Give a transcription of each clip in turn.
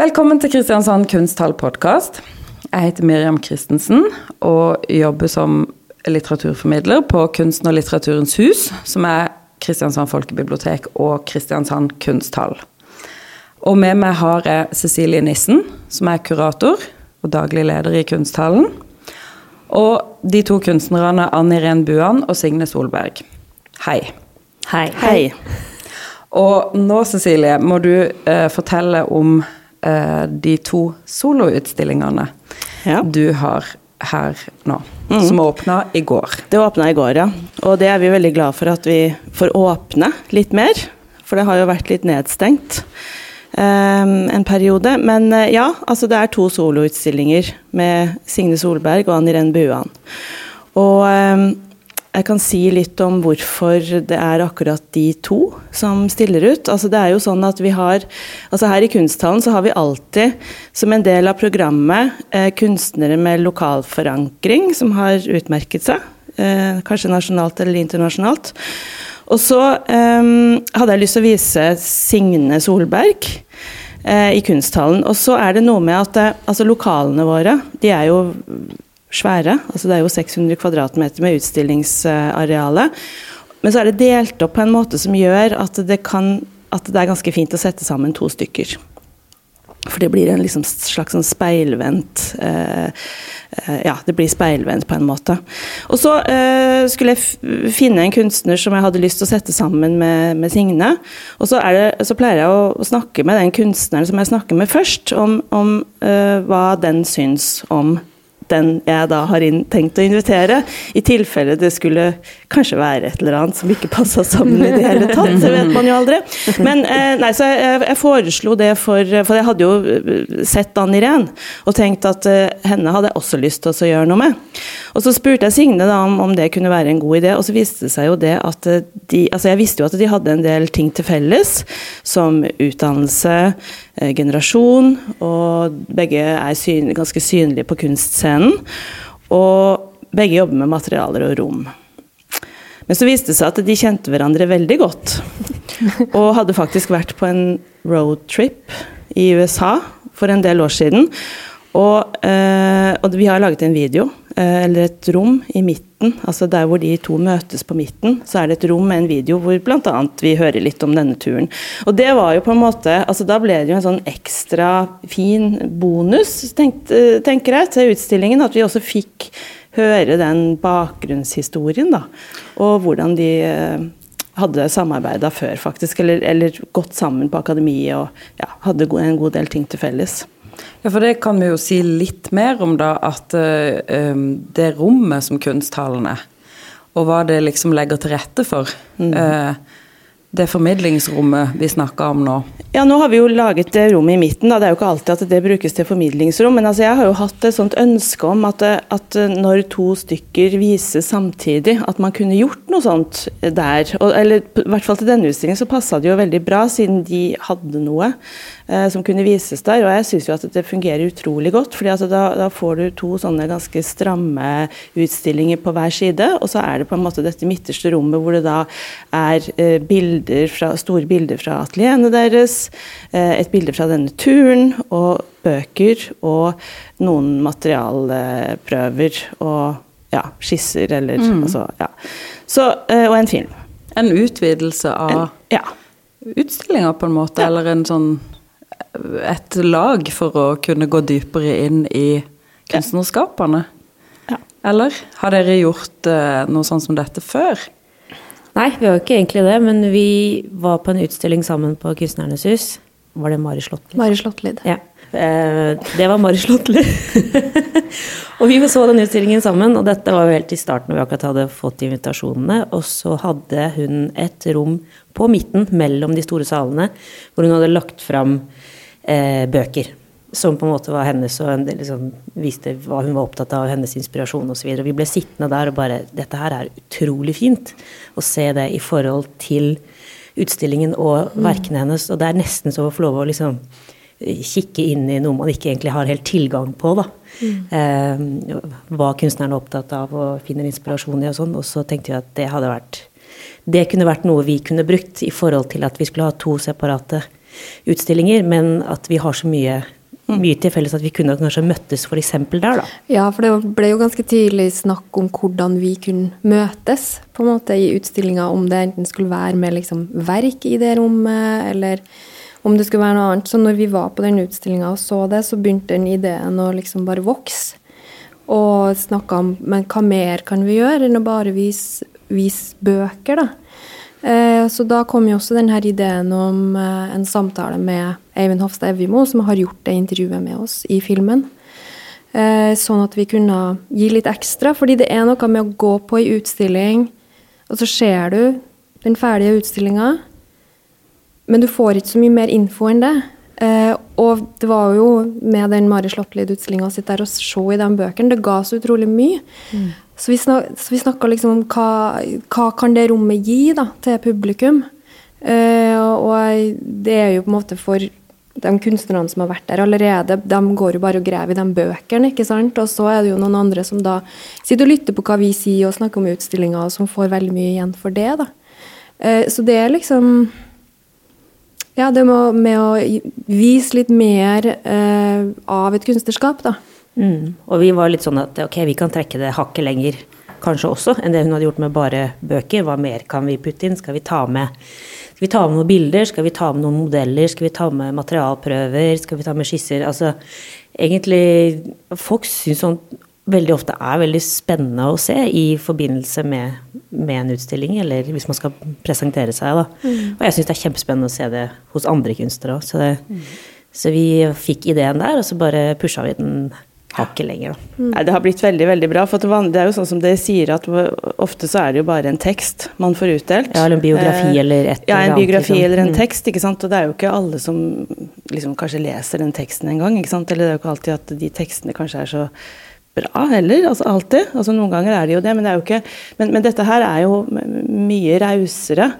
Velkommen til Kristiansand kunsthall-podkast. Jeg heter Miriam Christensen og jobber som litteraturformidler på Kunsten og litteraturens hus, som er Kristiansand folkebibliotek og Kristiansand kunsthall. Og med meg har jeg Cecilie Nissen, som er kurator og daglig leder i Kunsthallen. Og de to kunstnerne Ann Irén Buan og Signe Solberg. Hei. Hei. Hei. Og nå, Cecilie, må du eh, fortelle om eh, de to soloutstillingene Ja. du har her nå, som åpna i går. Det åpna i går, ja. Og det er vi veldig glad for at vi får åpne litt mer. For det har jo vært litt nedstengt eh, en periode. Men eh, ja, altså det er to soloutstillinger med Signe Solberg og Ann Irén Buan. Og eh, jeg kan si litt om hvorfor det er akkurat de to som stiller ut. Altså det er jo sånn at vi har, altså Her i Kunsthallen så har vi alltid, som en del av programmet, eh, kunstnere med lokal forankring som har utmerket seg. Eh, kanskje nasjonalt eller internasjonalt. Og så eh, hadde jeg lyst til å vise Signe Solberg eh, i Kunsthallen. Og så er det noe med at eh, altså lokalene våre, de er jo svære. altså Det er jo 600 kvadratmeter med utstillingsareale. Men så er det delt opp på en måte som gjør at det, kan, at det er ganske fint å sette sammen to stykker. For det blir en liksom slags sånn speilvendt eh, eh, Ja, det blir speilvendt på en måte. Og så eh, skulle jeg finne en kunstner som jeg hadde lyst til å sette sammen med, med Signe. Og så, det, så pleier jeg å, å, snakke med den kunstneren som jeg snakker med først, om, om eh, hva den syns om den jeg da har tenkt å invitere, i tilfelle det skulle kanskje være et eller annet som ikke passa sammen i det hele tatt. Det vet man jo aldri. Men eh, nei, så jeg, jeg, foreslo det for For jeg hadde jo sett Ann Irén og tenkt at eh, henne hadde jeg også lyst til å gjøre noe med. Og så spurte jeg Signe da om, om, det kunne være en god idé, og så viste det seg jo det at de Altså jeg visste jo at de hadde en del ting til felles, som utdannelse, eh, generasjon, og begge er syn, ganske synlige på kunstscenen. Og begge jobber med materialer og rom. Men så viste det seg at de kjente hverandre veldig godt. Og hadde faktisk vært på en roadtrip i USA for en del år siden. Og, eh, og vi har laget en video, eh, eller et rom, i midten. Altså der hvor de to møtes på midten, så er det et rom med en video hvor bl.a. vi hører litt om denne turen. Og det var jo på en måte altså Da ble det jo en sånn ekstra fin bonus, tenkt, tenker jeg, til utstillingen. At vi også fikk høre den bakgrunnshistorien, da. Og hvordan de eh, hadde samarbeida før, faktisk. Eller, eller, gått sammen på akademiet og ja, hadde en god del ting til felles. Ja, for det kan vi jo si litt mer om, da. At uh, det rommet som kunsthallen er, og hva det liksom legger til rette for. Mm. Det formidlingsrommet vi snakker om nå. Ja, nå har vi jo laget det rommet i midten. Da. Det er jo ikke alltid at det brukes til formidlingsrom. Men altså, jeg har jo hatt et sånt ønske om at, at, når to stykker vises samtidig, at man kunne gjort noe sånt der. Og, eller i hvert fall til denne utstillingen så passa det jo veldig bra, siden de hadde noe eh, som kunne vises der. Og jeg syns jo at det fungerer utrolig godt. fordi altså, da, da, får du to sånne ganske stramme utstillinger på hver side. Og så er det på en måte dette midterste rommet hvor det da er eh, bilder bilder fra, store bilder fra atelierene deres, et bilde fra denne turen, og bøker og noen materialprøver og ja, skisser eller mm. altså, ja. Så, og en film. En utvidelse av en, ja. utstillinga, på en måte, ja. eller en sånn et lag for å kunne gå dypere inn i kunstnerskapene? Ja. Eller har dere gjort uh, noe sånn som dette før? Nei, vi var jo ikke egentlig det, men vi var på en utstilling sammen på Kunstnernes hus. Var det Mari Slåttlid? Mari Slåttlid. Ja. Eh, det var Mari Slåttlid. og vi så den utstillingen sammen, og dette var jo helt i starten når vi akkurat hadde fått invitasjonene. Og så hadde hun et rom på midten mellom de store salene, hvor hun hadde lagt fram eh, bøker som på en måte var hennes, og liksom viste hva hun var opptatt av, hennes inspirasjon osv. Vi ble sittende der og bare Dette her er utrolig fint. Å se det i forhold til utstillingen og mm. verkene hennes. Og det er nesten så å få lov å liksom kikke inn i noe man ikke egentlig har helt tilgang på, da. Mm. Eh, hva kunstneren er opptatt av og finner inspirasjon i og sånn. Og så tenkte vi at det hadde vært det kunne vært noe vi kunne brukt i forhold til at vi skulle ha to separate utstillinger, men at vi har så mye mye til felles at vi kunne kanskje møttes f.eks. der, da. Ja, for det ble jo ganske tidlig snakk om hvordan vi kunne møtes på en måte i utstillinga, om det enten skulle være med liksom verk i det rommet, eller om det skulle være noe annet. Så når vi var på den utstillinga og så det, så begynte den ideen å liksom bare vokse. Og snakka om men hva mer kan vi gjøre enn å bare vise, vise bøker, da. Eh, så da kom jo også denne ideen om eh, en samtale med Eivind Hofstad Evjemo, som har gjort det intervjuet med oss i filmen. Eh, sånn at vi kunne gi litt ekstra, fordi det er noe med å gå på ei utstilling, og så ser du den ferdige utstillinga, men du får ikke så mye mer info enn det. og det var jo med den Mari Slottlid-utstillinga å sitte der og se i de bøkene, det ga så utrolig mye. Mm. Så vi, snak, snakka liksom om hva, hva, kan det rommet gi da, til publikum. Uh, og det er jo på en måte for de kunstnerne som har vært der allerede, de går jo bare og graver i de bøkene. ikke sant? Og så er det jo noen andre som da sitter og lytter på hva vi sier og snakker om utstillinga, og som får veldig mye igjen for det. da. Uh, så det er liksom Ja, det med, med å vise litt mer uh, av et kunstnerskap, da. Mm. Og vi var litt sånn at ok, vi kan trekke det hakket lenger kanskje også enn det hun hadde gjort med bare bøker. Hva mer kan vi putte inn? Skal vi ta med, skal vi ta med noen bilder? Skal vi ta med noen modeller? Skal vi ta med materialprøver? Skal vi ta med skisser? Altså egentlig Folk syns sånn veldig ofte er veldig spennende å se i forbindelse med, med en utstilling, eller hvis man skal presentere seg. Da. Mm. Og jeg syns det er kjempespennende å se det hos andre kunstnere òg. Så, mm. så vi fikk ideen der, og så bare pusha vi den hakket lenger. Mm. Nei, det har blitt veldig veldig bra. For det er jo sånn som dere sier, at ofte så er det jo bare en tekst man får utdelt. Ja, eller en biografi eh, eller et Ja, en biografi liksom. eller en mm. tekst. ikke sant? Og det er jo ikke alle som liksom kanskje leser den teksten engang. ikke sant? Eller det er jo ikke alltid at de tekstene kanskje er så bra heller. altså Alltid. altså Noen ganger er det jo det, men det er jo ikke Men, men dette her er jo mye rausere.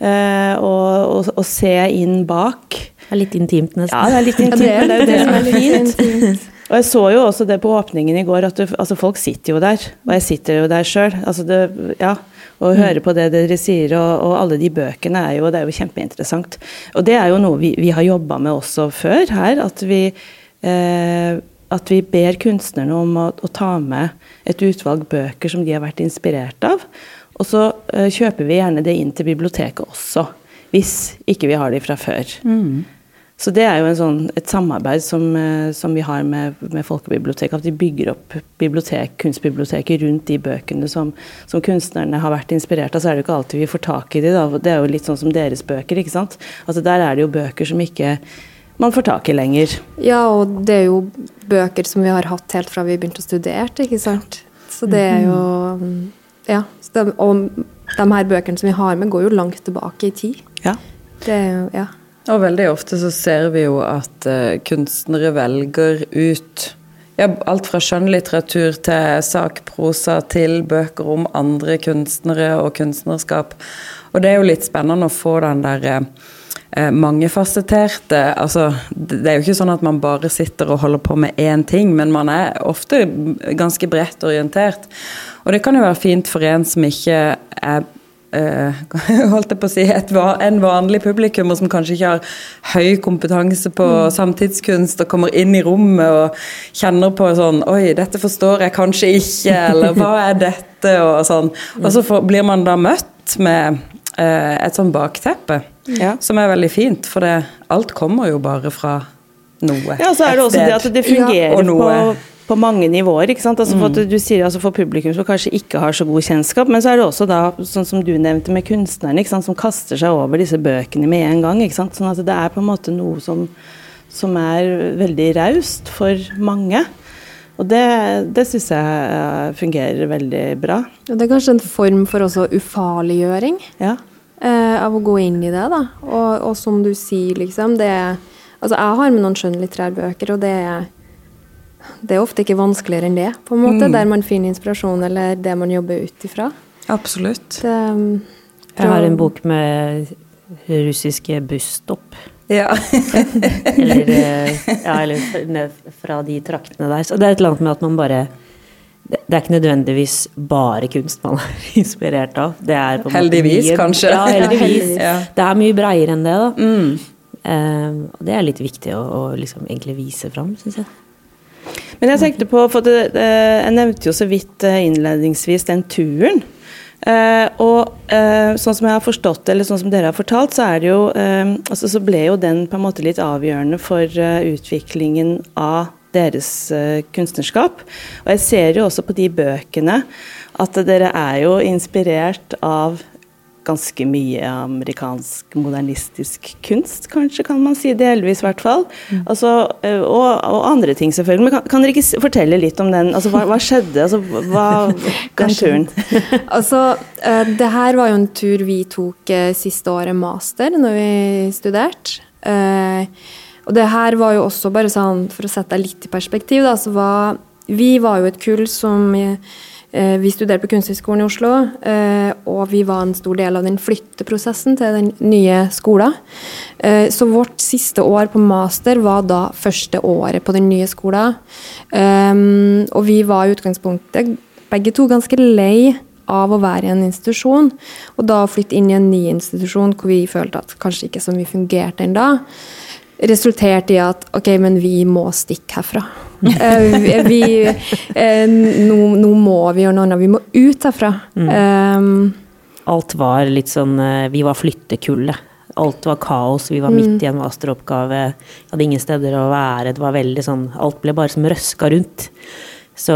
Eh, se inn bak. Det er litt intimt, nesten. Ja, det er litt intimt, men det er jo det som er litt fint. Og jeg så jo også det på åpningen i går, at du, altså folk sitter jo der. Og jeg sitter jo der sjøl. Altså ja, og hører på det dere sier, og, og, alle de bøkene er jo, det er jo kjempeinteressant. Og det er jo noe vi, vi har jobba med også før her. At vi, eh, at vi ber kunstnerne om å, å, ta med et utvalg bøker som de har vært inspirert av. Og så eh, kjøper vi gjerne det inn til biblioteket også, hvis ikke vi har de fra før. Mm. Så det er jo sånn, et samarbeid som, eh, som, vi har med, med Folkebiblioteket. At de bygger opp bibliotek, kunstbiblioteket rundt de bøkene som, som, kunstnerne har vært inspirert av. Så er det jo ikke alltid vi får tak i de, da. Det er jo litt sånn som deres bøker, ikke sant. Altså Der er det jo bøker som ikke man får tak i lenger. Ja, og det er jo bøker som vi har hatt helt fra vi begynte å studere, ikke sant. Så det er jo Ja. De, og de her bøkene som vi har med, går jo langt tilbake i tid. Ja. Det er jo, ja. Og veldig ofte så ser vi jo at uh, kunstnere velger ut ja, alt fra skjønnlitteratur til sakprosa til bøker om andre kunstnere og kunstnerskap. Og det er jo litt spennende å få den der uh, mangefasetterte Altså, det er jo ikke sånn at man bare sitter og holder på med én ting, men man er ofte ganske bredt orientert. Og det kan jo være fint for en som ikke er holdt jeg på å si, et, en vanlig publikum som kanskje ikke har høy kompetanse på mm. samtidskunst og kommer inn i rommet og kjenner på sånn Oi, dette forstår jeg kanskje ikke, eller hva er dette? Og sånn. Og så for, blir man da møtt med eh, et sånn bakteppe, ja. som er veldig fint. For det, alt kommer jo bare fra noe. Ja, så er det også det at det fungerer ja. på på mange nivåer. ikke sant? Altså for, mm. du sier, altså for publikum som kanskje ikke har så god kjennskap, men så er det også da, sånn som du nevnte med kunstnerne, ikke sant? som kaster seg over disse bøkene med en gang. ikke sant? Sånn at det er på en måte noe som, som er veldig raust for mange. Og det, det syns jeg eh, fungerer veldig bra. Og det er kanskje en form for også ufarliggjøring ja. eh, av å gå inn i det, da. Og, og som du sier, liksom, det Altså, jeg har med noen skjønnlitterærbøker, og det er det er ofte ikke vanskeligere enn det, på en måte, mm. der man finner inspirasjon eller det man jobber ut ifra. Absolutt. Det, um, jeg har en bok med russiske busstopp. Ja. eller, eh, ja, eller fra de traktene der. Så det er et eller annet med at man bare det er ikke nødvendigvis bare kunst man er inspirert av. Det er på Heldigvis, mye- kanskje. Ja, heldigvis. Ja. Det er mye breiere enn det, da. Mm. Eh, og det er litt viktig å, å liksom egentlig vise fram, syns jeg. Men jeg tenkte på, for det, jeg nevnte jo så vidt eh, innledningsvis den turen. Eh, og eh, sånn som jeg har forstått eller sånn som dere har fortalt, så er det jo altså så ble jo den på en måte litt avgjørende for utviklingen av deres kunstnerskap. Og jeg ser jo også på de bøkene at dere er jo inspirert av ganske mye amerikansk modernistisk kunst, kanskje, kan man si. Delvis, i hvert fall. Altså, eh, og, og andre ting, selvfølgelig. Men kan, kan dere ikke fortelle litt om den? Altså, hva, hva skjedde? Altså, hva, den turen? Altså, eh, det her var jo en tur vi tok eh, siste året master, når vi studerte. Og det her var jo også bare sånn, for å sette deg litt i perspektiv, da, så var Vi var jo et kull som Vi studerte på Kunsthøgskolen i Oslo, eh, og vi var en stor del av den flytteprosessen til den nye skolen. Eh, Så vårt siste år på master var da første året på den nye skolen. Og vi var i utgangspunktet begge to ganske lei av å være i en institusjon, og da flytte inn i en ny institusjon hvor vi følte at kanskje ikke så mye fungerte ennå, resulterte i at ok, men vi må stikke herfra. Eh, vi, eh, nå, nå må vi gjøre noe annet. Vi må ut herfra. Um, Alt var litt sånn Vi var flyttekullet. Alt var kaos, vi var midt i en masteroppgave. Hadde ingen steder å være. Det var veldig sånn Alt ble bare som røska rundt. Så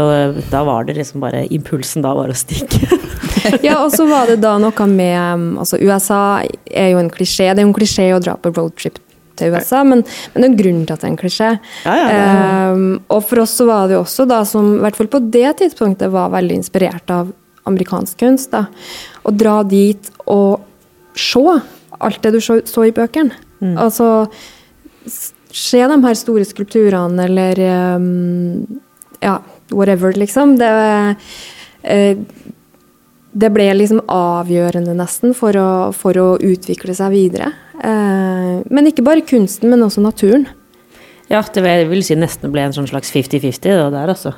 da var det liksom bare Impulsen da var å stikke. ja, og så var det da noe med altså USA er jo en klisjé. Det er jo en klisjé å dra på roadtrip til USA, men, men det er en grunn til at det er en klisjé. Ja, ja, er- Um, og for oss så var det jo også da som, i hvert fall på det tidspunktet, var veldig inspirert av amerikansk kunst. da, Å dra dit og se alt det du så, så i bøkene. Altså se de her store skulpturene, eller um, ja, whatever, liksom. Det, uh, det ble liksom avgjørende nesten for å, for å utvikle seg videre. Eh, men ikke bare kunsten, men også naturen. Ja, det vil, si nesten ble en sånn slags 50-50 der, altså.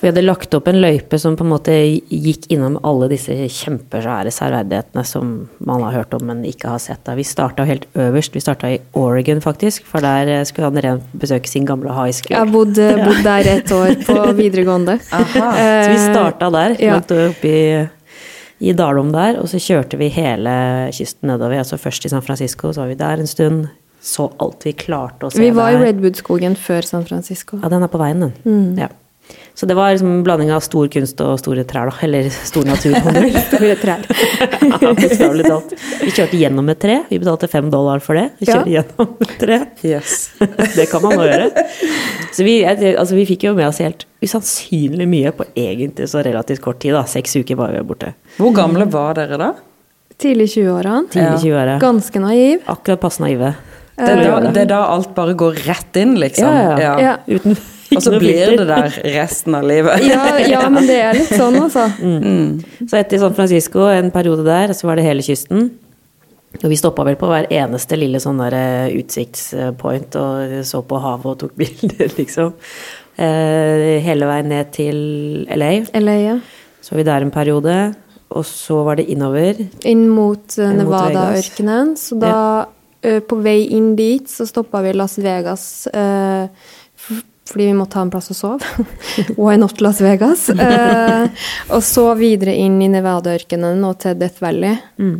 For vi hadde lagt opp en løype som på en måte gikk innom alle disse kjempesvære særverdighetene som man har hørt om, men ikke har sett. da. Vi starta helt øverst. Vi starta i Oregon, faktisk. For der eh, skulle han rent besøke sin gamle high school. Jeg bodde, bodd, bodd der et år på videregående. Aha. Så vi Eh, starta der, ja. langt oppe i, Dalom der, og så kjørte vi hele kysten nedover. Altså først i San Francisco, så var vi der en stund. Så alt vi klarte å se der. Vi var i. Redwood-skogen før San Francisco. Ja, den er på veien, den. Mm. Ja. Så det var liksom en blanding av stor kunst og store trær, da. Eller stor natur, om du vil. Store trær. Ja, Bokstavelig talt. Vi kjørte gjennom et tre. Vi betalte fem dollar for det. Vi Ja. kjørte gjennom et tre. Yes. Det kan man nå gjøre. Så vi, altså vi fikk jo med oss helt usannsynlig mye på egentlig så relativt kort tid. da. Seks uker var vi borte. Hvor gamle var dere da? Tidlig 20-årene. Ja. 20-åra. Ganske naiv. Akkurat passe naive. Det er, da, det er da alt bare går rett inn, liksom. Ja, ja. Ja. Uten Og så blir det der resten av livet. Ja, ja, men det er litt sånn, altså. Så etter San Francisco, en periode der, så var det hele kysten. Og vi stoppa vel på hver eneste lille sånn der eh, utsiktspoint og så på havet og tok bilder, liksom. Eh, hele veien ned til LA. LA, ja. Så var vi der en periode. Og så var det innover. Inn mot eh, Nevada-ørkenen. Så da, ja. på vei inn dit, så stoppa vi Las Vegas. eh, fordi vi måtte ha en plass å sove. Why not Las Vegas? Eh, og så videre inn i Nevada-ørkenen og til Death Valley. Mm.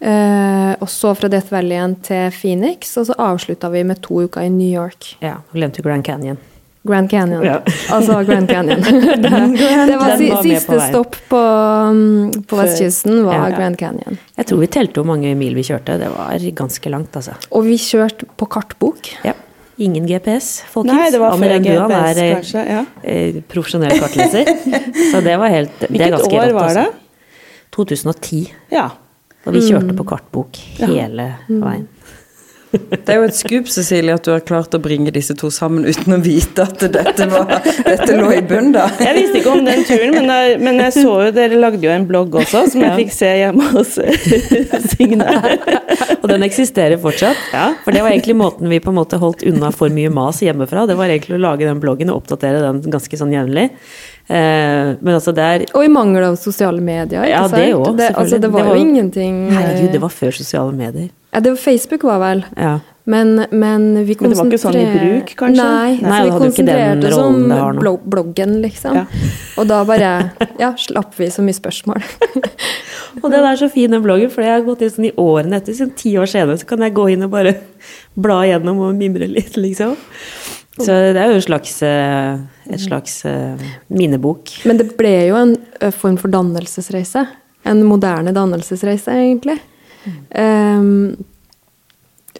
Eh, og så fra Death Valley igjen til Phoenix, og så avslutta vi med to uker i New York. Ja, glemte Grand Canyon. Grand Canyon. Ja. Altså Grand Canyon. det, det var, si, var med på siste stopp på, um, på vestkysten, var Ja, ja. Grand Canyon. Jeg tror vi telte hvor mange mil vi kjørte. Det var ganske langt, altså. Og vi kjørte på kartbok. Ja. Ingen GPS, folkens. Nei, det var før GPS, er, eh, kanskje. Ja. eh, profesjonell kartleser. Så det var helt det Hvilket år rått, var det? altså. 2010. Ja. Og vi kjørte på kartbok hele ja. veien. Det er jo et skup, Cecilie, at du har klart å bringe disse to sammen uten å vite at dette, var, dette lå i bunnen, da. Jeg visste ikke om den turen, men jeg, men jeg så jo dere lagde jo en blogg også, som jeg fikk se hjemme hos Signe. Og den eksisterer fortsatt. Ja. For det var egentlig måten vi på en måte holdt unna for mye mas hjemmefra. Det var egentlig å lage den bloggen og oppdatere den ganske sånn jevnlig. Eh, men altså det er Og i mangel av sosiale medier. ikke Ja, det også, det, altså, det var Det jo ingenting eh, Herregud, det var før sosiale medier. Ja, det var Facebook var vel, Ja. men, men vi Men det var ikke sånn i bruk, kanskje? Nei, Nei, så vi konsentrerte oss om blog bloggen, liksom. Ja. Og da bare ja, slapp vi så mye spørsmål. Og det er så fin, den bloggen, for jeg har gått inn sånn i årene etter, sånn ti år senere, så kan jeg gå inn og bare bla gjennom og mimre litt, liksom. Så det er jo en slags, eh, et slags eh, minnebok. Men det ble jo en form for dannelsesreise. En moderne dannelsesreise, egentlig. Um,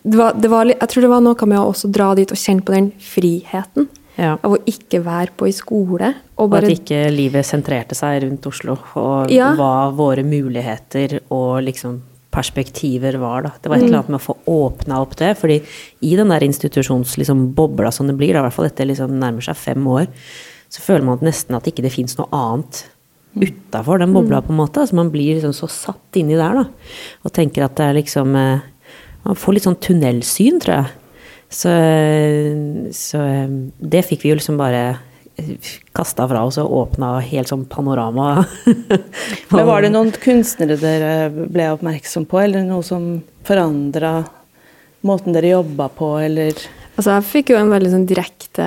det var, det var, jeg tror det var noe med å også dra dit og kjenne på den friheten. Ja. Av å ikke være på i skole. Og Og at ikke livet sentrerte seg rundt Oslo, og Ja. hva våre muligheter og liksom perspektiver var. Da. Det var et eller annet med å få åpna opp det. fordi i den der institusjonsbobla liksom, som det blir, da, i hvert fall etter liksom nærmer seg fem år, så føler man nesten at ikke det fins noe annet utafor den bobla, på en måte. Altså, man blir liksom så satt inni der, da. Og tenker at det er liksom eh, Man får litt sånn tunnelsyn, tror jeg. Så, så eh, det fikk vi jo liksom bare kasta fra oss og åpna helt sånn panorama. Men var det noen kunstnere dere ble oppmerksom på, eller noe som forandra måten dere jobba på, eller Altså, jeg fikk jo en veldig sånn direkte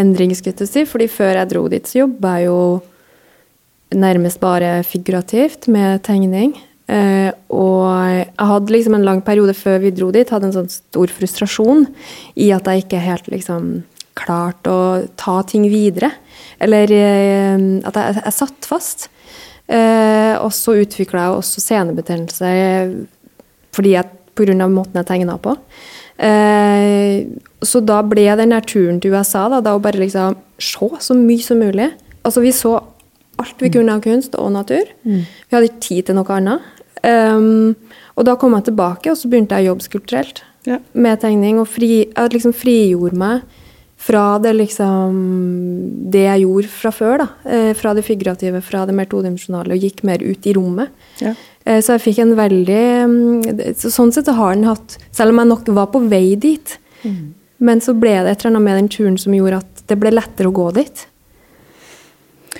endring, skulle jeg si. fordi før jeg dro dit, så jobba jeg jo nærmest bare figurativt med tegning. Eh, og jeg hadde liksom en lang periode før vi dro dit, hadde en sånn stor frustrasjon i at jeg ikke helt liksom klarte å ta ting videre. Eller eh, at jeg, jeg satt fast. Eh, og så utvikla jeg også senebetennelse fordi på grunn av måten jeg tegna på. Så da ble den der turen til USA da, da å bare liksom se så mye som mulig. Altså Vi så alt vi kunne av kunst og natur. Vi hadde ikke tid til noe annet. Um, og da kom jeg tilbake, og så begynte jeg å jobbe skulpturelt Ja. med tegning. Og fri, jeg liksom frigjorde meg fra det liksom Det jeg gjorde fra før, da. Eh, fra det figurative, fra det mer todimensjonale, og gikk mer ut i rommet. Ja. Eh, Så jeg fikk en veldig mm, så Sånn sett har den hatt Selv om jeg nok var på vei dit, men så ble det et eller annet med den turen som gjorde at det ble lettere å gå dit.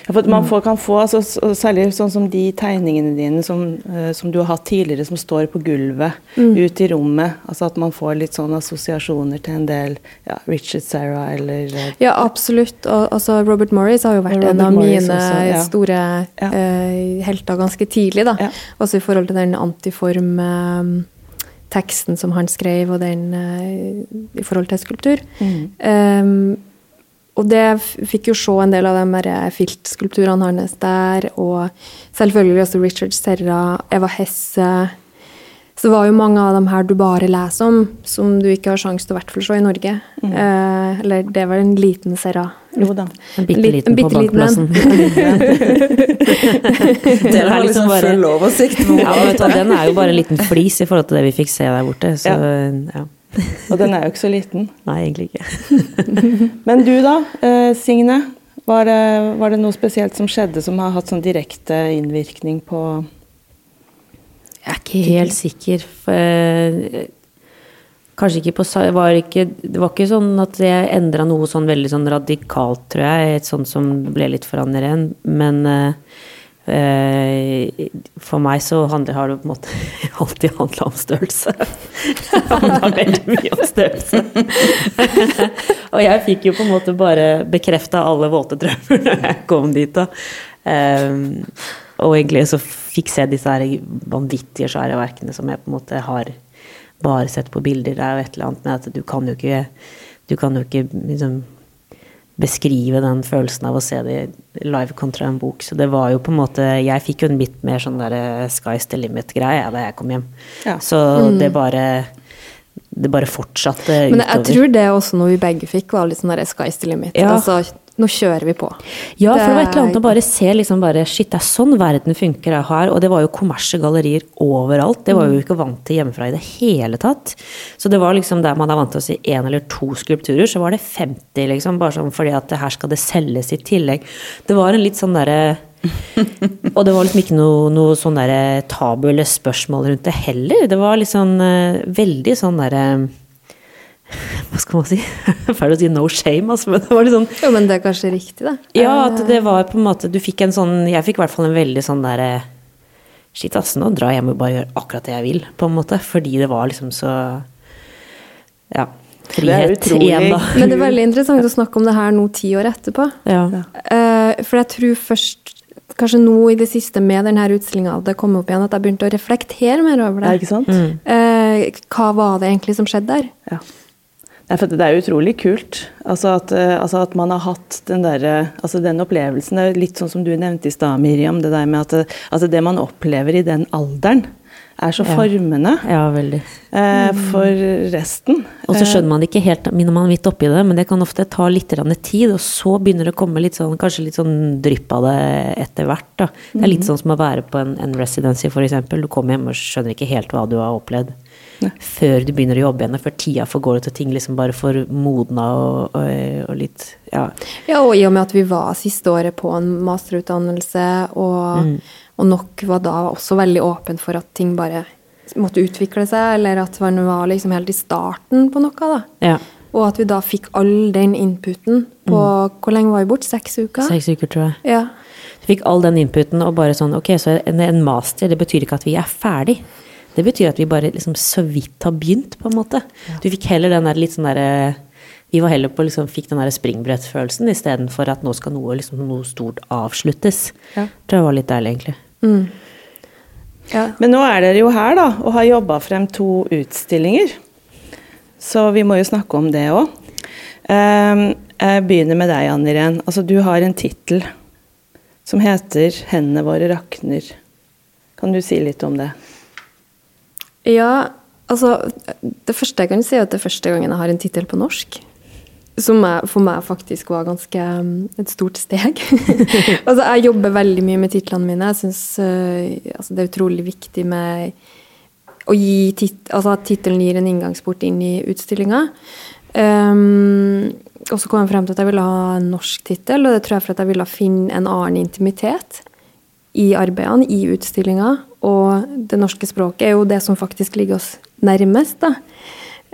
Ja, for man får, kan få, altså, særlig sånn som de tegningene dine som, eh, som du har hatt tidligere, som står på gulvet ute i rommet. altså At man får litt sånn assosiasjoner til en del ja, Richard Sarah eller eh, Ja, absolutt. Og, altså, Robert Morris har jo vært en av Morris mine også, ja. store Ja. Uh, helter ganske tidlig. da. Også i forhold til den antiform-teksten som han skrev, og den uh, i forhold til skulptur. Mm. Um, og det fikk jo se en del av de eh, filtskulpturene hans der, og selvfølgelig også Richard Serra, Eva Hesse. Så det var jo mange av dem her du bare leser om, som du ikke har sjanse til å hvert fall se i Norge. Eh, eller det var en liten Serra. Jo da. En bitte liten en på bitte liten en. bankplassen. Dere har liksom full oversikt. Ja, men vet du, den er jo bare en liten flis i forhold til det vi fikk se der borte. Så ja. Og den er jo ikke så liten. Nei, egentlig ikke. Men du da, eh, Signe? Var det, var det noe spesielt som skjedde som har hatt sånn direkte innvirkning på Jeg er ikke helt sikker. For, eh, kanskje ikke på var ikke, Det var ikke sånn at jeg endra noe sånn veldig sånn radikalt, tror jeg. Et sånt som ble litt forandret igjen. Men eh, for meg så handler, har det på en måte alltid handla om størrelse. Det handla veldig mye om størrelse. Og jeg fikk jo på en måte bare bekrefta alle våte drømmer når jeg kom dit. da. Ehm, og egentlig så fikk se disse her vanvittige svære verkene som jeg på en måte har bare sett på bilder. Det er jo et eller annet med at du kan jo ikke, du kan jo ikke liksom beskrive den følelsen av å se det live kontra en bok. Så det var jo på en måte Jeg fikk jo en litt mer sånn derre sky's the limit-greie da jeg kom hjem. Ja. Så det bare det bare fortsatte utover. Men jeg tror det også noe vi begge fikk, var litt sånn der sky's the limit. Ja. Altså, nå kjører vi på. Ja, for det var et eller annet å bare se liksom bare Shit, det er sånn verden funker her. Og det var jo kommersielle gallerier overalt. Det var jo ikke vant til hjemmefra i det hele tatt. Så det var liksom der man er vant til å si én eller to skulpturer, så var det 50, liksom. Bare sånn fordi at her skal det selges i tillegg. Det var en litt sånn derre og det var liksom ikke noe, noe sånn derre tabu eller spørsmål rundt det heller. Det var liksom veldig sånn derre hva skal man si? Fælt å si no shame, altså, men det var litt sånn Jo, men det er kanskje riktig, da. Ja, at det var på en måte Du fikk en sånn Jeg fikk i hvert fall en veldig sånn derre Shit, ass, nå drar jeg hjem og bare gjør akkurat det jeg vil, på en måte. Fordi det var liksom så Ja. Frihet igjen, da. Men det er veldig interessant å snakke om det her nå ti år etterpå. Ja. Eh, for jeg tror først, kanskje nå i det siste med denne utstillinga, det kom opp igjen at jeg begynte å reflektere mer over Ja, det. ikke sant? Eh, hva var det egentlig som skjedde der? Ja. Det er utrolig kult. Altså at, eh, altså at man har hatt den, der, altså den opplevelsen. Det er litt sånn som du nevnte i stad, Miriam. Det der med at det, altså det man opplever i den alderen, er så formende ja, eh, for resten. Og så skjønner man det ikke helt når man er midt oppi det, men det kan ofte ta litt tid, og så begynner det å komme litt sånn, kanskje litt sånn drypp av det etter hvert. Da. Det er litt sånn som å være på en, en residency, f.eks. Du kommer hjem og skjønner ikke helt hva du har opplevd. Før du begynner å jobbe igjen, før tida får gå ut og ting liksom bare får modna og, og, og litt Ja. Ja, og i og med at vi var siste året på en masterutdannelse, og, og nok var da også veldig åpen for at ting bare måtte utvikle seg, eller at man var liksom helt i starten på noe, da. ja. Og at vi da fikk all den inputen på Hvor lenge var vi borte? Seks uker? Seks uker, tror jeg. Ja. Du fikk all den inputen og bare sånn Ok, så en, en master, det betyr ikke at vi er ferdig. Det betyr at vi bare liksom så vidt har begynt, på en måte. Du fikk heller den der litt sånn derre Vi var heller på liksom fikk den derre springbrettfølelsen istedenfor at nå skal noe, liksom, noe stort avsluttes. Ja. Tror jeg var litt deilig, egentlig. Mm. ja. Men nå er dere jo her, da, og har jobba frem to utstillinger. Så vi må jo snakke om det òg. jeg begynner med deg, Ann Irén. Altså, du har en tittel som heter 'Hendene våre rakner'. Kan du si litt om det? Ja, altså Det første jeg kan si, er at det er første gangen jeg har en tittel på norsk. Som for meg faktisk var ganske um, et stort steg. altså, jeg jobber veldig mye med titlene mine. Jeg syns altså, det er utrolig viktig med å gi tit altså, at tittelen gir en inngangsport inn i utstillinga. Um, og så kom jeg frem til at jeg ville ha en norsk tittel, og det tror jeg for at jeg ville finne en annen intimitet i arbeidene, i utstillinga. Og det norske språket er jo det som faktisk ligger oss nærmest, da.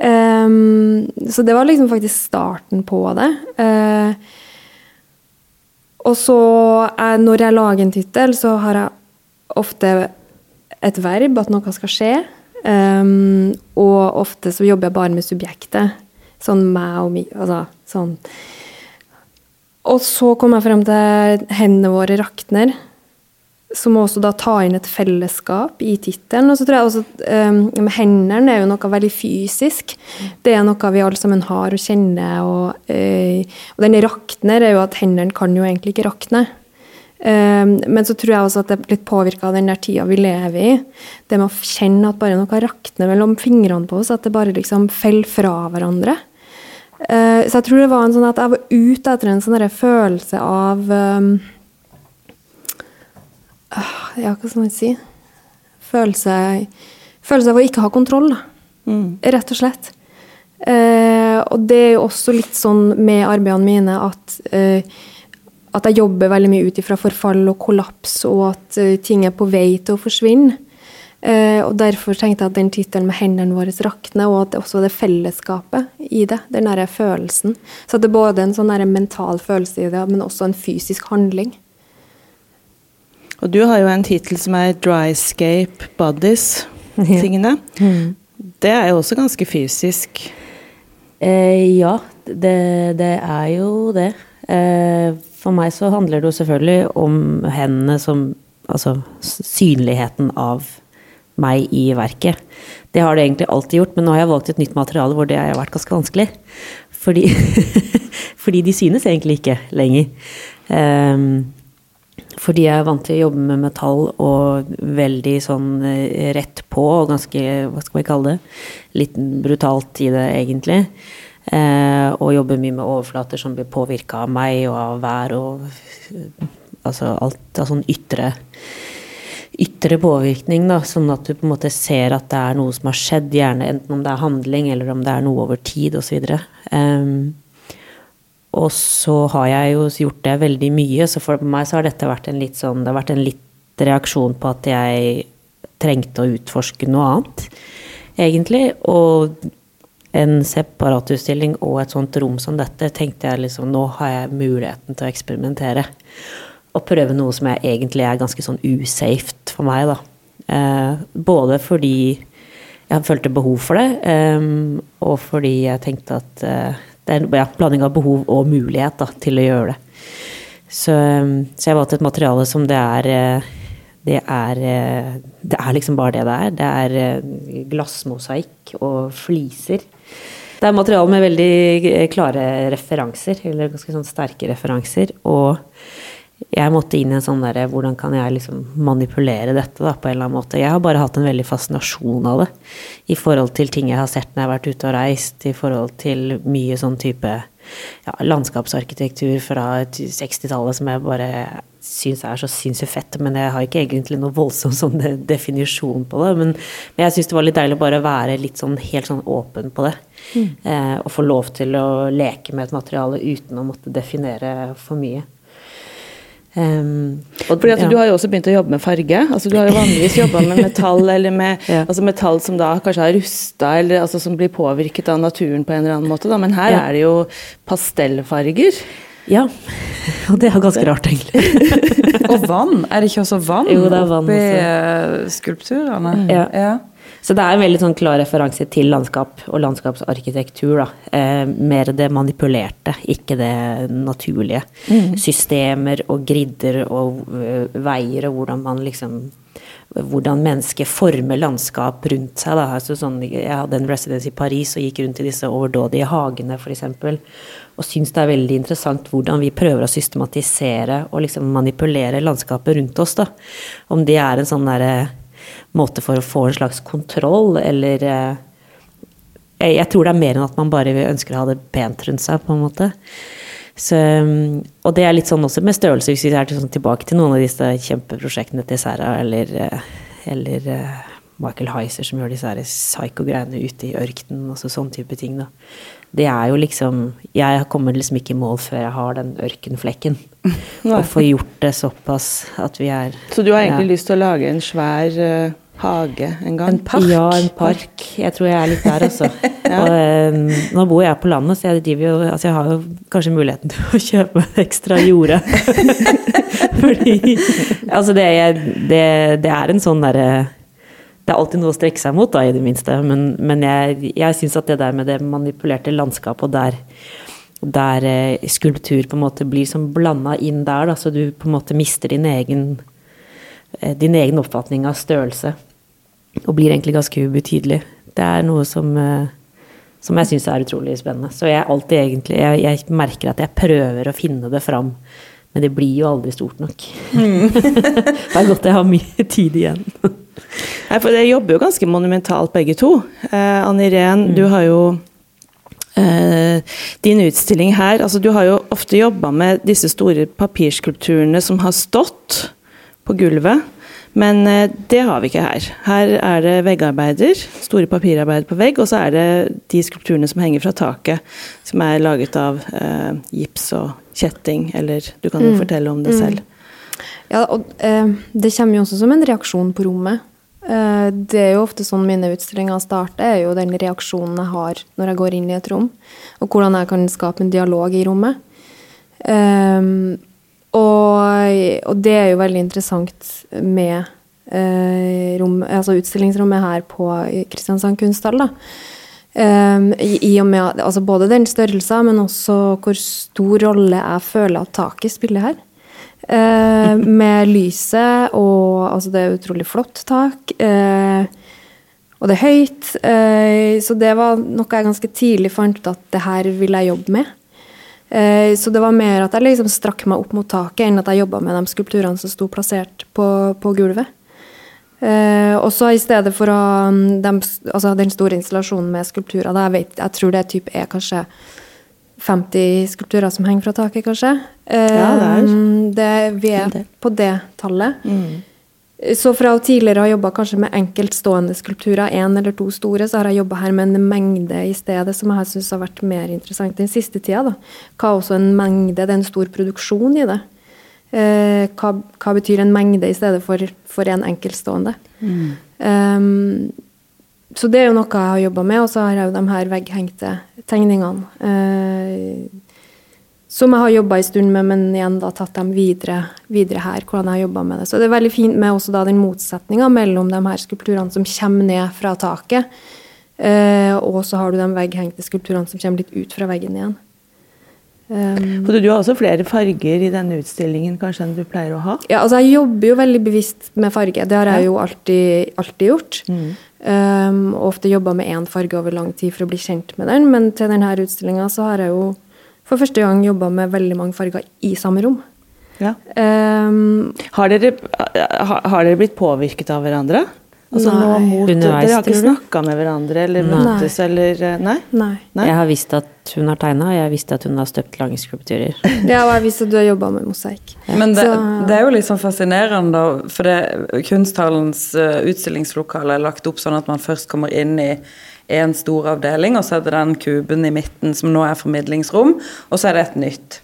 Um, så det var liksom faktisk starten på det. Uh, og så, er, når jeg lager en tittel, så har jeg ofte et verb, at noe skal skje. Um, og ofte så jobber jeg bare med subjektet. Sånn meg og mi, altså sånn. Og så kom jeg frem til 'Hendene våre rakner', som også da tar inn et fellesskap i tittelen. Og så tror jeg også um, med hendene er jo noe veldig fysisk. Det er noe vi alle sammen har og kjenner. Og, uh, og den rakner er jo at hendene kan jo egentlig ikke rakne. Um, men så tror jeg også at det er litt påvirka av den der tida vi lever i. Det med å kjenne at bare noe rakner mellom fingrene på oss, at det bare liksom faller fra hverandre. Uh, så jeg tror det var en sånn at jeg var ute etter en sånn følelse av um, Ja, hva skal man si? Følelse, følelse av å ikke ha kontroll, da. Rett og slett. Eh, og det er jo også litt sånn med arbeidene mine at eh, at jeg jobber veldig mye ut ifra forfall og kollaps, og at eh, ting er på vei til å forsvinne. Uh, og Derfor tenkte jeg at den tittelen med 'Hendene våre rakner', og at det også det fellesskapet i det. Den derre følelsen. Så at det er både en sånn mental følelse i det, men også en fysisk handling. Og du har jo en tittel som er 'Dryscape Bodies'-tingene. Det er jo også ganske fysisk. Eh, ja, det, det er jo det. Eh, for meg så handler det jo selvfølgelig om hendene som Altså synligheten av meg i verket. Det har det egentlig alltid gjort, men nå har jeg valgt et nytt materiale hvor det har vært ganske vanskelig. Fordi, fordi de synes egentlig ikke lenger. Um, fordi jeg er vant til å jobbe med metall og veldig sånn rett på og ganske, hva skal vi kalle det, litt brutalt i det egentlig. Eh, og jobber mye med overflater som blir påvirka av meg og av vær og eh, altså alt av sånn ytre ytre påvirkning, da, sånn at du på en måte ser at det er noe som har skjedd, gjerne enten om det er handling eller om det er noe over tid osv. Um, og så har jeg jo gjort det veldig mye, så for meg så har dette vært en litt sånn Det har vært en litt reaksjon på at jeg trengte å utforske noe annet, egentlig. Og en separatutstilling og et sånt rom som dette tenkte jeg liksom Nå har jeg muligheten til å eksperimentere og prøve noe som jeg egentlig er ganske sånn usafe for meg, da. Eh, både fordi jeg følte behov for det, eh, og fordi jeg tenkte at eh, det er en ja, blanding av behov og mulighet da, til å gjøre det. Så, eh, så jeg valgte et materiale som det er eh, det er, eh, det er liksom bare det det er. Det er glassmosaikk og fliser. Det er materiale med veldig klare referanser, eller ganske sånn sterke referanser. Og jeg måtte inn i en sånn derre Hvordan kan jeg liksom manipulere dette da, på en eller annen måte? Jeg har bare hatt en veldig fascinasjon av det. I forhold til ting jeg har sett når jeg har vært ute og reist. I forhold til mye sånn type ja, landskapsarkitektur fra 60-tallet som jeg bare syns er så sinnssykt fett. Men jeg har ikke egentlig noe voldsom sånn definisjon på det. Men, men jeg syns det var litt deilig bare å være litt sånn helt sånn åpen på det. Mm. Eh, og få lov til å leke med et materiale uten å måtte definere for mye. Um, Fordi at ja. Du har jo også begynt å jobbe med farge. altså Du har jo vanligvis jobba med metall eller med ja. altså metall som da kanskje har rusta, eller altså som blir påvirket av naturen på en eller annen måte. Da. Men her ja. er det jo pastellfarger. Ja, og det er ganske rart, egentlig. og vann, er det ikke også vann, jo, det er vann oppi også. skulpturene? Ja. ja. Så det er en veldig sånn klar referanse til landskap og landskapsarkitektur. Eh, mer det manipulerte, ikke det naturlige. Mm. Systemer og gridder og uh, veier og hvordan man liksom hvordan mennesket former landskap rundt seg. Da. Altså sånn, jeg hadde en residence i Paris og gikk rundt i disse overdådige hagene f.eks. Og syns det er veldig interessant hvordan vi prøver å systematisere og liksom manipulere landskapet rundt oss. Da. Om det er en sånn derre måte for å få en slags kontroll, eller eh, Jeg tror det er mer enn at man bare ønsker å ha det pent rundt seg, på en måte. Så, mm, og det er litt sånn også med størrelse, hvis vi er sånn tilbake til noen av disse kjempeprosjektene til Sarah eller, eh, eller eh, Michael Heiser som gjør disse psycho-greiene ute i ørkenen, og sånn type ting, da. Det er jo liksom Jeg kommer liksom ikke i mål før jeg har den ørkenflekken. og får gjort det såpass at vi er Så du har egentlig ja. lyst til å lage en svær uh, hage en gang? En park? Ja, en park. Jeg tror jeg er litt der, altså. ja. og, um, nå bor jeg på landet, så jeg, jo, altså jeg har jo kanskje muligheten til å kjøpe ekstra jorde. Fordi Altså, det, det, det er en sånn derre det er alltid noe å strekke seg mot, da, i det minste. Men, men jeg, jeg syns at det der med det manipulerte landskapet, og der, der eh, skulptur på en måte blir som blanda inn der, da, så du på en måte mister din egen, eh, din egen oppfatning av størrelse. Og blir egentlig ganske ubetydelig. Det er noe som, eh, som jeg syns er utrolig spennende. Så jeg alltid egentlig jeg, jeg, merker at jeg prøver å finne det fram. Men det blir jo aldri stort nok. Mm. det er godt jeg har mye tid igjen. Nei, for Dere jobber jo ganske monumentalt begge to. Eh, Anne Irén, mm. du har jo eh, din utstilling her altså Du har jo ofte jobba med disse store papirskulpturene som har stått på gulvet. Men eh, det har vi ikke her. Her er det veggarbeider, store papirarbeider på vegg, og så er det de skulpturene som henger fra taket, som er laget av eh, gips og kjetting, eller du kan jo mm. fortelle om det mm. selv. Ja, og eh, det kommer jo også som en reaksjon på rommet. Eh, det er jo ofte sånn mine utstillinger starter, er jo den reaksjonen jeg har når jeg går inn i et rom, og hvordan jeg kan skape en dialog i rommet. Um, og, og, det er jo veldig interessant med uh, rom, altså utstillingsrommet her på Kristiansand kunsthall. Um, i, i, og med altså både den størrelsen, men også hvor stor rolle jeg føler at taket spiller her. Eh, med lyset og Altså, det er utrolig flott tak. Eh, og det er høyt. Eh, så det var noe jeg ganske tidlig fant ut at det her vil jeg jobbe med. Eh, så det var mer at jeg liksom strakk meg opp mot taket, enn at jeg jobba med de skulpturene som sto plassert på, på gulvet. Eh, og så i stedet for å de, altså den store installasjonen med skulpturer jeg, vet, jeg tror det type er kanskje 50 skulpturer som henger fra taket, kanskje. Ja, det er det, vi er på det tallet. Så fra å tidligere ha jobba kanskje med enkeltstående skulpturer, én eller to store, så har jeg jobba her med en mengde i stedet, som jeg syns har vært mer interessant den siste tida. da. Hva er også en mengde? Det er en stor produksjon i det. Eh, hva, hva betyr en mengde i stedet for, for en enkeltstående? Um, så det er jo noe jeg har jobba med, og så har jeg jo de her vegghengte tegningene. Eh, som jeg har jobba en stund med, men igjen da tatt dem videre, videre her. hvordan jeg har med det. Så det er veldig fint med også da den motsetninga mellom de her skulpturene som kommer ned fra taket, eh, og så har du de vegghengte skulpturene som kommer litt ut fra veggen igjen. Um, du har også flere farger i denne utstillingen kanskje enn du pleier å ha? Ja, altså jeg jobber jo veldig bevisst med farge. Det har jeg jo alltid, alltid gjort. Um, og ofte jobba med én farge over lang tid for å bli kjent med den. Men til denne utstillinga så har jeg jo for første gang jobba med veldig mange farger i samme rom. Ja. Um, Har dere, har, har dere blitt påvirket av hverandre? Altså nå Nei. mot, Underveis, dere har ikke snakka med hverandre eller møttes eller eh, Nei? nei. Nei? Jeg har visst at hun har tegna, og jeg har visst at hun har støpt lange skulpturer. Ja, og jeg visste at du har jobba med mosaikk. Men det, Så- det er jo litt sånn fascinerende, da, for det, Kunsthallens eh, utstillingslokale er lagt opp sånn at man først kommer inn i en stor avdeling, og så er det den kuben i midten som nå er formidlingsrom, og så er det et nytt.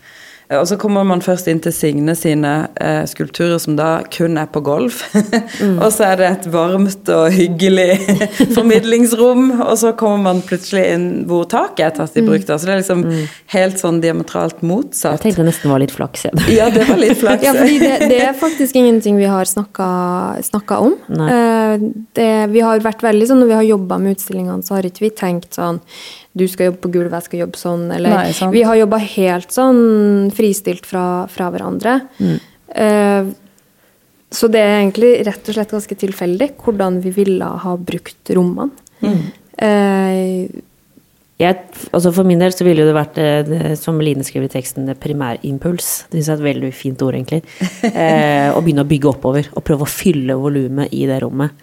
Eh, Og så kommer man først inn til Signe sine eh, skulpturer som da kun er på gulv. og så er det et varmt og hyggelig formidlingsrom, og så kommer man plutselig inn hvor taket er tatt i bruk. da, Så det er liksom helt sånn diametralt motsatt. Jeg tenkte det nesten var litt flaks. Ja, det var litt flaks. Ja, fordi det, det er faktisk ingenting vi har snakka om. Eh, Det, vi har vært veldig sånn, Når vi har jobba med utstillingene, så har ikke vi tenkt sånn Du skal jobbe på gulvet, jeg skal jobbe sånn. Eller Nei, vi har jobba helt sånn fristilt fra, fra hverandre. Eh, så det er egentlig rett og slett ganske tilfeldig hvordan vi ville ha brukt rommene. Eh, Jeg, altså for min del så ville det vært, eh, som Line skriver i teksten, primærimpuls. Det synes jeg er et veldig fint ord, egentlig. Eh, å begynne å bygge oppover, og prøve å fylle volumet i det rommet.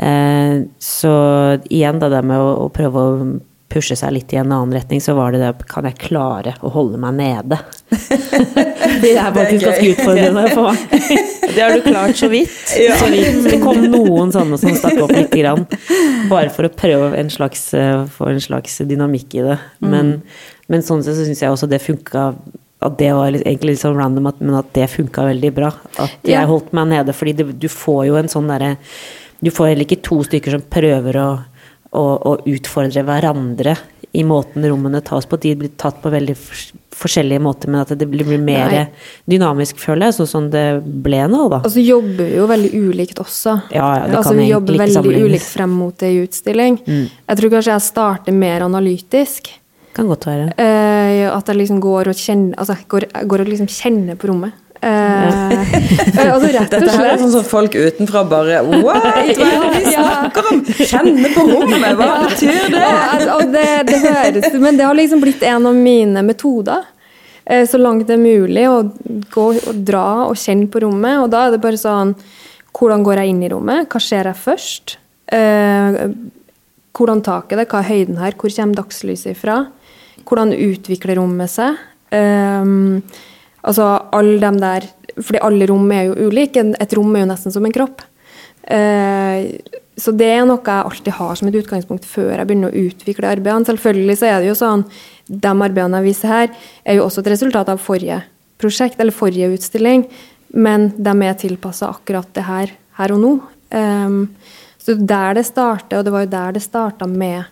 Eh, så igjen det med å, å prøve å pushe seg litt i en annen retning, så var det det Kan jeg klare å holde meg nede? det er faktisk ganske utfordrende for meg. Det har du klart så vidt. Så vidt. Det kom noen sånne som stakk opp litt, grann, bare for å prøve en slags, eh, få en slags dynamikk i det. Men, men sånn sett så syns jeg også det funka at det var egentlig litt sånn random, men at det funka veldig bra. At jeg Ja. holdt meg nede. Fordi det, du får jo en sånn derre Du får heller ikke to stykker som prøver å, å, å utfordre hverandre i måten rommene tas på. De blir tatt på veldig forskjellige måter, men at det blir mer Nei. dynamisk, føler jeg, sånn som det ble nå, da. og så jobber vi jo veldig ulikt også. Ja, ja, det altså, kan vi jobber veldig ulikt frem mot det i utstilling. Jeg tror kanskje jeg starter mer analytisk. Kan godt være. Uh, at jeg liksom går og kjenner Altså, går, går og liksom kjenner på rommet. Eh, altså rett og Dette her er sånn som folk utenfra bare What? Hva er det vi snakker om? Kjenne på rommet, hva betyr det? Og, og det, det høres Men det har liksom blitt en av mine metoder. Eh, Så langt det er mulig å gå og dra og kjenne på rommet. Og da er det bare sånn Hvordan går jeg inn i rommet? Hva skjer jeg først? Eh, Hvordan taket det? Hva er høyden her? Hvor kommer dagslyset ifra? Hvordan utvikler rommet seg? Um, altså alle dem der Fordi alle rom er jo ulike. Et rom er jo nesten som en kropp. Eh, så det er noe jeg alltid har som et utgangspunkt før jeg begynner å utvikle arbeidene. Selvfølgelig så er det jo sånn De arbeidene jeg viser her, er jo også et resultat av forrige prosjekt, eller forrige utstilling, men de er tilpassa akkurat det her, her og nå. Um, så der det starter, og det var jo der det starta med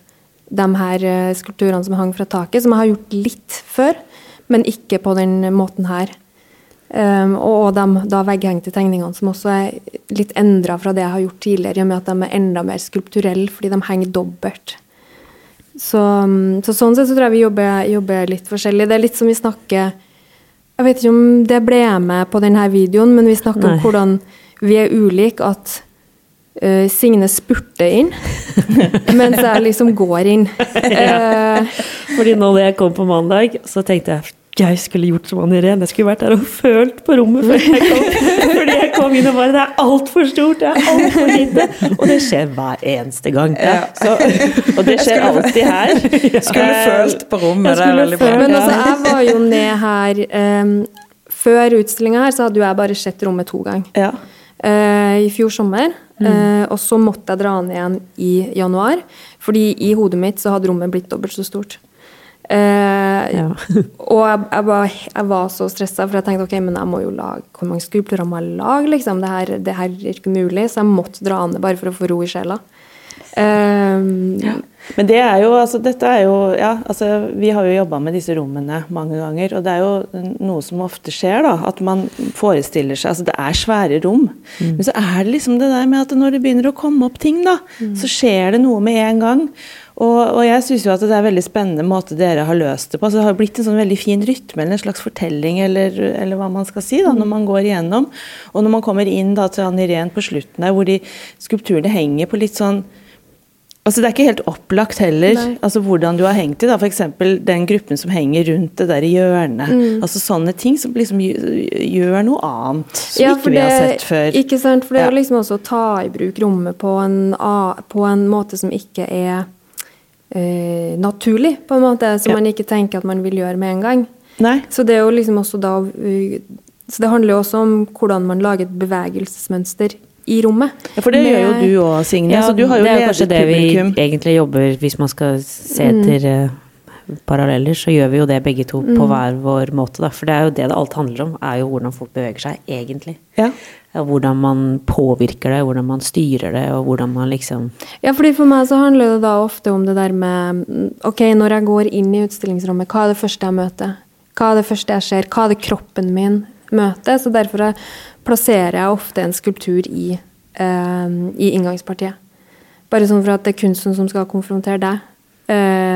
de her eh, skulpturene som hang fra taket, som jeg har gjort litt før, men ikke på den måten her. Um, og de da vegghengte tegningene som også er litt endra fra det jeg har gjort tidligere, i og med at de er enda mer skulpturelle fordi de henger dobbelt. Så, um, så sånn sett så tror jeg vi jobber, jobber litt forskjellig. Det er litt som vi snakker Jeg vet ikke om det ble med på denne videoen, men vi snakker Nei. om hvordan vi er ulike. At uh, Signe spurter inn, mens jeg liksom går inn. Eh, Fordi nå da jeg kom på mandag, så tenkte jeg jeg skulle gjort som Anne Irene. Jeg skulle vært der og følt på rommet før jeg kom. Fordi jeg kom inn og bare Det er altfor stort, det er altfor lite. Og det skjer hver eneste gang. Ja. Så, og det skjer alltid her. Skulle følt på rommet, det er veldig bra. Men altså, jeg var jo ned her um, Før utstillinga her, så hadde jo jeg bare sett rommet to ganger. Ja. Uh, I fjor sommer. Mm. Uh, og så måtte jeg dra ned igjen i januar. Fordi i hodet mitt så hadde rommet blitt dobbelt så stort. Eh, Ja. og jeg, jeg, var, jeg var så stressa, for jeg tenkte ok, men jeg må jo lage Hvor mange skulpturer må jeg lage? liksom? Det her, det her er ikke mulig. Så jeg måtte dra an det bare for å få ro i sjela. Eh, Men det er jo, altså dette er jo Ja, altså vi har jo jobba med disse rommene mange ganger, og det er jo noe som ofte skjer, da. At man forestiller seg Altså det er svære rom, men så er det liksom det der med at når det begynner å komme opp ting, da, så skjer det noe med en gang. Og, og jeg syns jo at det er en veldig spennende måte dere har løst det på. Altså det har blitt en sånn veldig fin rytme, eller en slags fortelling, eller, eller hva man skal si, da, når man går igjennom. Og når man kommer inn da til Anne Irén på slutten der, hvor de skulpturene henger på litt sånn Altså Det er ikke helt opplagt heller altså hvordan du har hengt i. da, F.eks. den gruppen som henger rundt det der hjørnet. Mm. altså Sånne ting som liksom gjør noe annet som Ja, ikke vi har sett før. Ikke sant, for det er Ja. liksom også å ta i bruk rommet på en, på en måte som ikke er eh, naturlig, på en måte, som Ja. man ikke tenker at man vil gjøre med en gang. Nei. Så det er jo liksom også da uh, Så det handler jo også om hvordan man lager et bevegelsesmønster i rommet. Ja, For det Med- gjør jo du òg, Signe. Ja, så du har jo det er jo kanskje det vi egentlig jobber Hvis man skal se Mm. etter eh, paralleller, så gjør vi jo det begge to Mm. på hver vår måte. Da. For det er jo det det alt handler om, er jo hvordan folk beveger seg, egentlig. Ja. Hvordan man påvirker det, hvordan man styrer det, og hvordan man liksom Ja, fordi For meg så handler det da ofte om det der med Ok, når jeg går inn i utstillingsrommet, hva er det første jeg møter? Hva er det første jeg ser? Hva er det kroppen min møter? Så derfor plasserer jeg ofte en skulptur i, eh, i inngangspartiet. Bare sånn for at det er kunsten som skal konfrontere deg. eh,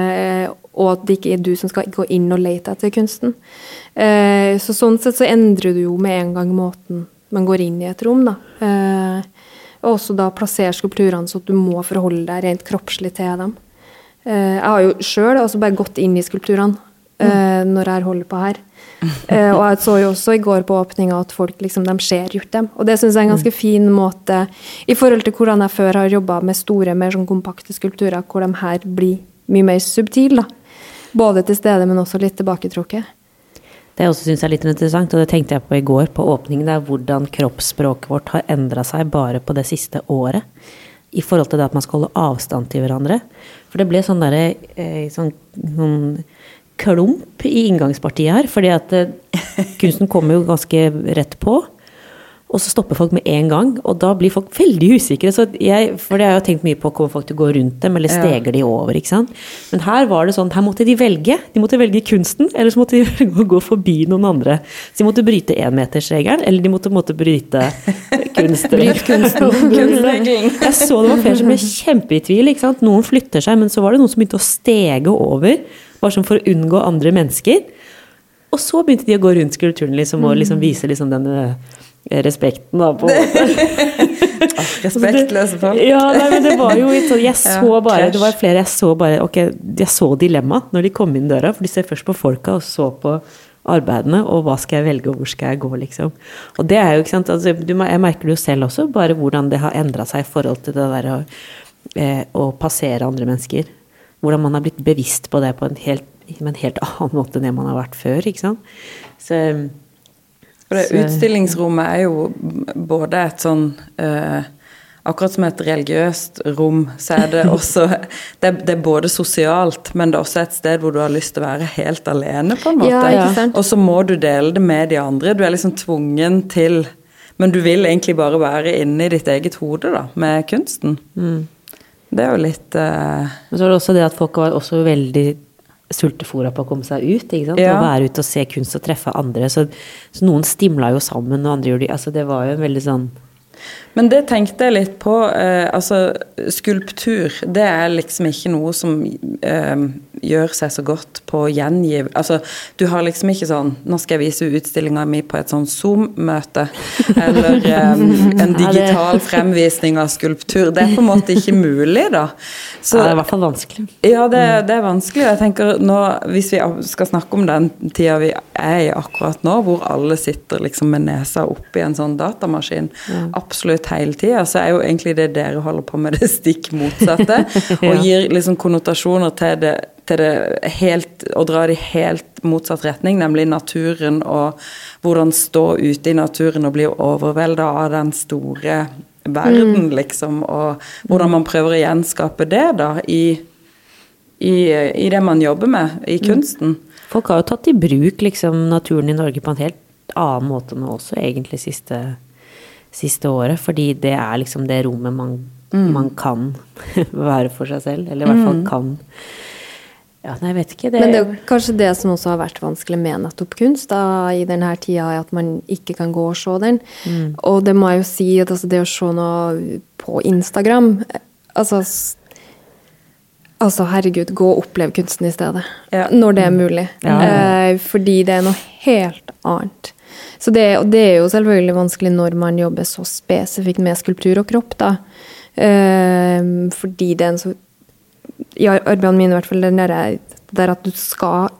og at det ikke er du som skal gå inn og lete etter kunsten. Eh, så sånn sett så endrer du jo med en gang måten man går inn i et rom, da. Eh, og også da plassere skulpturene så at du må forholde deg rent kroppslig til dem. Eh, jeg har jo sjøl altså bare gått inn i skulpturene eh, når jeg holder på her. Eh, og jeg så jo også i går på åpninga at folk liksom, de ser gjort dem. Og det syns jeg er en ganske fin måte i forhold til hvordan jeg før har jobba med store, mer sånn kompakte skulpturer, hvor de her blir mye mer subtile. da. Både til stede, men også litt tilbaketrukket. Det jeg også syns er litt interessant, og det tenkte jeg på i går på åpningen, det er hvordan kroppsspråket vårt har endra seg bare på det siste året. I forhold til det at man skal holde avstand til hverandre. For det ble sånn derre eh, sånn, sånn klump i inngangspartiet her. Fordi at eh, kunsten kommer jo ganske rett på. Og så stopper folk med en gang, og da blir folk veldig usikre. Så jeg, for det har jeg tenkt mye på, kommer folk til å gå rundt dem, eller Ja. steger de over? ikke sant? Men her var det sånn, her måtte de velge. De måtte velge kunsten, eller så måtte de velge å gå forbi noen andre. Så de måtte bryte énmetersregelen, eller de måtte, måtte bryte kunsten. Bryt kunsten. Jeg så det var flere som ble kjempe i tvil. ikke sant? Noen flytter seg, men så var det noen som begynte å stege over, bare sånn for å unngå andre mennesker. Og så begynte de å gå rundt skulpturen liksom, og liksom vise liksom denne respekten. Da, på en måte. Respektløse folk. Ja, nei, men det var jo sånn Jeg så bare Det var flere jeg så bare Ok, jeg så dilemmaet når de kom inn døra, for de ser først på folka og så på arbeidene, og hva skal jeg velge, og hvor skal jeg gå, liksom. Og det er jo, ikke sant, altså, du, jeg merker det jo selv også, bare hvordan det har endra seg i forhold til det der å, eh, å passere andre mennesker. Hvordan man har blitt bevisst på det på en helt, en helt annen måte enn det man har vært før, ikke sant. Så For det utstillingsrommet er jo både et sånn eh, Akkurat som et religiøst rom, så er det også det, er- det er både sosialt, men det er også et sted hvor du har lyst til å være helt alene, på en måte. Ja? Og så må du dele det med de andre. Du er liksom tvungen til Men du vil egentlig bare være inne i ditt eget hode, da, med kunsten. Det er jo litt eh, Men så er det også det at folk var også veldig sultefòra på å komme seg ut. ikke sant? Ja. Å være ute og se kunst og treffe andre. Så, så noen stimla jo sammen, og andre gjorde det. Altså det var jo en veldig sånn Men det tenkte jeg litt på. Eh, altså, skulptur, det er liksom ikke noe som eh, gjør seg så godt på å gjengi Altså, du har liksom ikke sånn Nå skal jeg vise utstillinga mi på et sånn Zoom-møte. Eller eh, en digital fremvisning av skulptur. Det er på en måte ikke mulig, da. Så, ja, det er i hvert fall vanskelig. Ja, det, det, er vanskelig. Jeg tenker nå, Hvis vi skal snakke om den tida vi er i akkurat nå, hvor alle sitter liksom med nesa oppi en sånn datamaskin ja. absolutt hele tida, så er jo egentlig det dere holder på med, det stikk motsatte. Og gir liksom konnotasjoner til det, til det helt Å dra det i helt motsatt retning, nemlig naturen og hvordan stå ute i naturen og bli overvelda av den store verden, mm. liksom. Og hvordan man prøver å gjenskape det, da, i, i, i det man jobber med, i mm. kunsten. Folk har jo tatt i bruk liksom, naturen i Norge på en helt annen måte nå også, egentlig, siste, siste året. Fordi det er liksom det rommet man, mm. man kan være for seg selv. Eller i hvert fall mm. kan ja, nei, jeg vet ikke. Det Men det er kanskje det som også har vært vanskelig med nettopp kunst da, i denne tida, er at man ikke kan gå og se den. Mm. Og det må jeg jo si, at altså, det å se noe på Instagram altså, altså, herregud, gå og opplev kunsten i stedet. Ja. Når det er mulig. Ja. Eh, fordi det er noe helt annet. Så det, og det er jo selvfølgelig vanskelig når man jobber så spesifikt med skulptur og kropp, da. Eh, fordi det er en så I arbeidene mine, i hvert fall, den der, der at du skal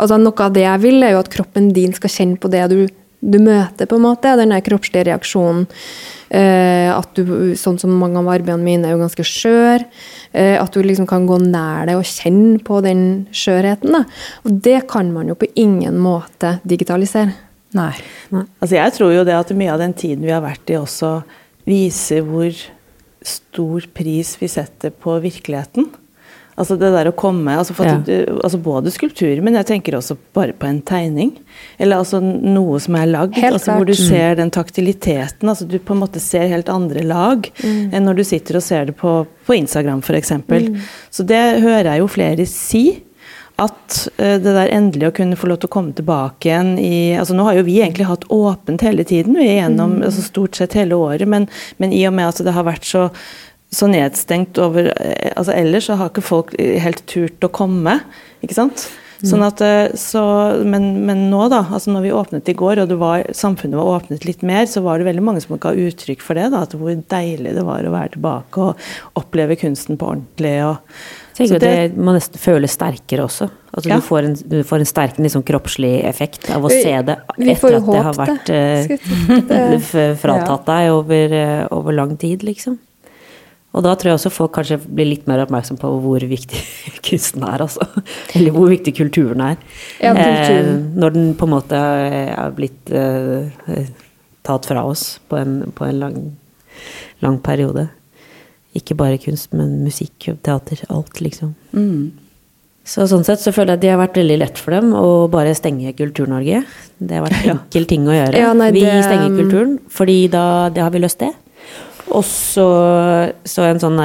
Altså noe av det jeg vil, er jo at kroppen din skal kjenne på det du, du møter, på en måte. Den der kroppslige reaksjonen. Eh, at du, sånn som mange av arbeidene mine, er jo ganske skjør. Eh, at du liksom kan gå nær det og kjenne på den skjørheten. Da. Og det kan man jo på ingen måte digitalisere. Nei. Nei. Altså jeg tror jo det at mye av den tiden vi har vært i, også viser hvor stor pris vi setter på virkeligheten. Altså det der å komme altså, ja. du, altså Både skulpturer, men jeg tenker også bare på en tegning. Eller altså noe som er lagd, altså hvor du ser den taktiliteten. altså Du på en måte ser helt andre lag mm. enn når du sitter og ser det på, på Instagram f.eks. Mm. Så det hører jeg jo flere si at eh, det der endelig å kunne få lov til å komme tilbake igjen i altså Nå har jo vi egentlig hatt åpent hele tiden, vi er gjennom mm. altså stort sett hele året, men, men, i og med at det har vært så, så nedstengt over eh, altså Ellers så har ikke folk helt turt å komme, ikke sant? Sånn at, eh, så, men, men, nå, da, altså når vi åpnet i går, og var, samfunnet var åpnet litt mer, så var det veldig mange som ga uttrykk for det. da, at Hvor deilig det var å være tilbake og oppleve kunsten på ordentlig. og tenker det, det må nesten føles sterkere også. Altså, ja. du, får en, du, får en, sterk liksom, kroppslig effekt av å vi, se det etter at det har vært uh, fratatt deg over, uh, over, lang tid, liksom. Og da tror jeg også folk kanskje blir litt mer oppmerksom på hvor viktig kunsten er, altså. Eller hvor viktig kulturen er. Ja, kulturen. Eh, når den på en måte er blitt eh, tatt fra oss på en, på en lang, lang periode. Ikke bare kunst, men musikk, teater, alt, liksom. Mm. Så sånn sett så føler jeg at det har vært veldig lett for dem å bare stenge Kultur-Norge. Det har vært en enkel ting å gjøre. Ja, nei, det... Vi stenger kulturen, fordi da har vi løst det. Og så, så en sånn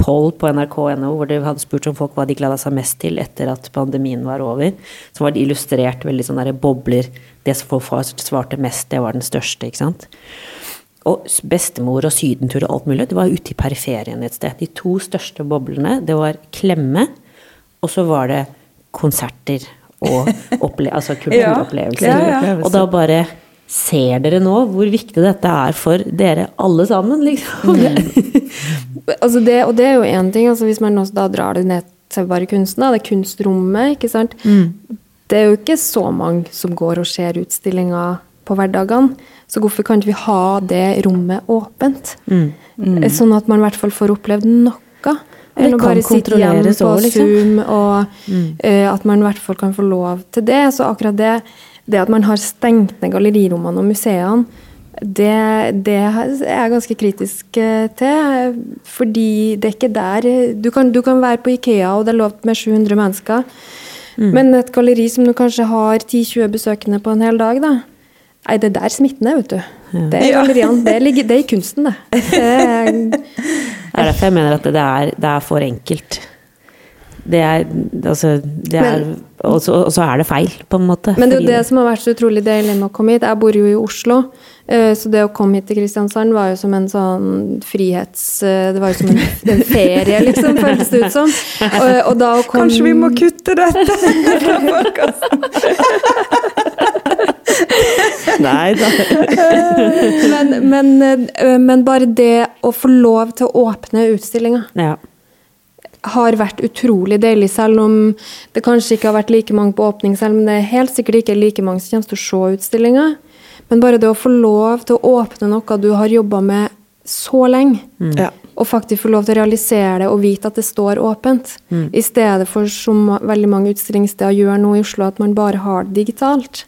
poll på nrk.no hvor de hadde spurt om folk hva de gleda seg mest til etter at pandemien var over. Så var det illustrert veldig sånne bobler. Det som folk svarte mest, det var den største, ikke sant. Og bestemor og sydentur og alt mulig. Det var ute i periferien et sted. De to største boblene, det var klemme, og så var det konserter og opple altså kulturopplevelser. Ja, ja, ja. Og da bare Ser dere nå hvor viktig dette er for dere alle sammen, liksom? Mm. altså det, og det er jo én ting, altså hvis man også da drar det ned til bare kunsten, da, det kunstrommet, ikke sant. Mm. Det er jo ikke så mange som går og ser utstillinger på hverdagene. Så hvorfor kan ikke vi ha det rommet åpent? Mm. Mm. Sånn at man i hvert fall får opplevd noe. Eller bare sitte igjen på liksom. Zoom, og mm. uh, at man i hvert fall kan få lov til det. Så akkurat det, det at man har stengt ned gallerirommene og museene, det, det, er jeg ganske kritisk eh, til. Fordi det er ikke der Du kan, du kan være på Ikea, og det er lov med 700 mennesker. Mm. Men et galleri som du kanskje har 10-20 besøkende på en hel dag, da, Nei, det er der smitten er, vet du. Ja. Det er galleriene. Det, ligger, det er i kunsten, det. Det er, derfor jeg mener at det er, det er for enkelt. Det er Altså, det er Men- Og så og så er det feil, på en måte. Men det er jo det som har vært så utrolig deilig med å komme hit. Jeg bor jo i Oslo, eh, så det å komme hit til Kristiansand var jo som en sånn frihets... eh, Det var jo som en, en ferie, liksom, føltes det ut som. Og, og da å komme Kanskje vi må kutte dette fra podkasten? Nei da. men, men, eh, men bare det å få lov til å åpne utstillinga Ja. har vært utrolig deilig, selv om det kanskje ikke har vært like mange på åpning, selv om det er helt sikkert ikke like mange som kommer til å se utstillinga. Men bare det å få lov til å åpne noe du har jobba med så lenge, Ja. og faktisk få lov til å realisere det og vite at det står åpent, i stedet for som veldig mange utstillingssteder gjør nå i Oslo, at man bare har det digitalt.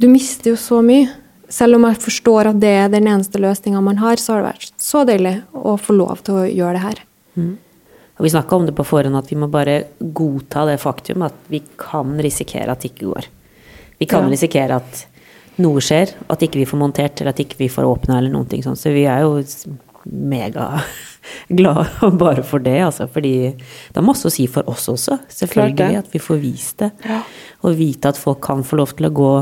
Du mister jo så mye. Selv om jeg forstår at det er den eneste løsninga man har, så har det vært så deilig å få lov til å gjøre det her. Og vi snakka om det på forhånd, at vi må bare godta det faktum at vi kan risikere at det ikke går. Vi kan Ja. risikere at noe skjer, at ikke vi får montert, eller at ikke vi får åpna, eller noen ting sånn. Så vi er jo megaglade bare for det, altså. Fordi det er masse å si for oss også, selvfølgelig. At vi får vist det. Ja. Og vite at folk kan få lov til å gå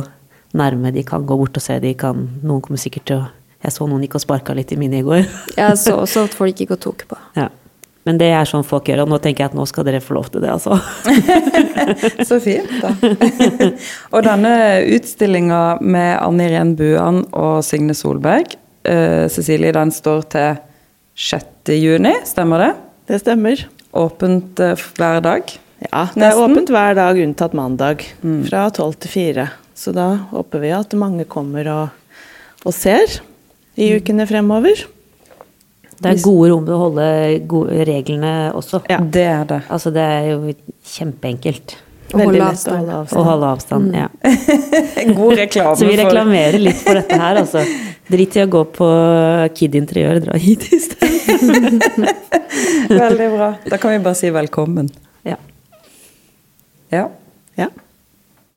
nærme, de kan gå bort og se, de kan Noen kommer sikkert til å Jeg så noen gikk og sparka litt i mine i går. Jeg så også at folk gikk og tok på. Ja. Men det er sånn folk gjør, og nå tenker jeg at nå skal dere få lov til det, altså. Så fint, da. og denne utstillinga med Anne Irén Buan og Signe Solberg, uh, Cecilie, den står til 6. juni, stemmer det? Det stemmer. Åpent uh, hver dag. Ja, det er Nesten. åpent hver dag unntatt mandag. Fra tolv til fire. Så da håper vi at mange kommer og, og ser i ukene fremover. Det er gode rom til å holde gode reglene også. Ja. Det er det. Altså, det er jo kjempeenkelt Å Veldig holde lett å avstand. å holde avstand. Ja. God reklame Så vi reklamerer litt for dette her, altså. Drit i å gå på Kid Interiør, dra hit i stedet. Veldig bra. Da kan vi bare si velkommen. Ja. Ja. Ja.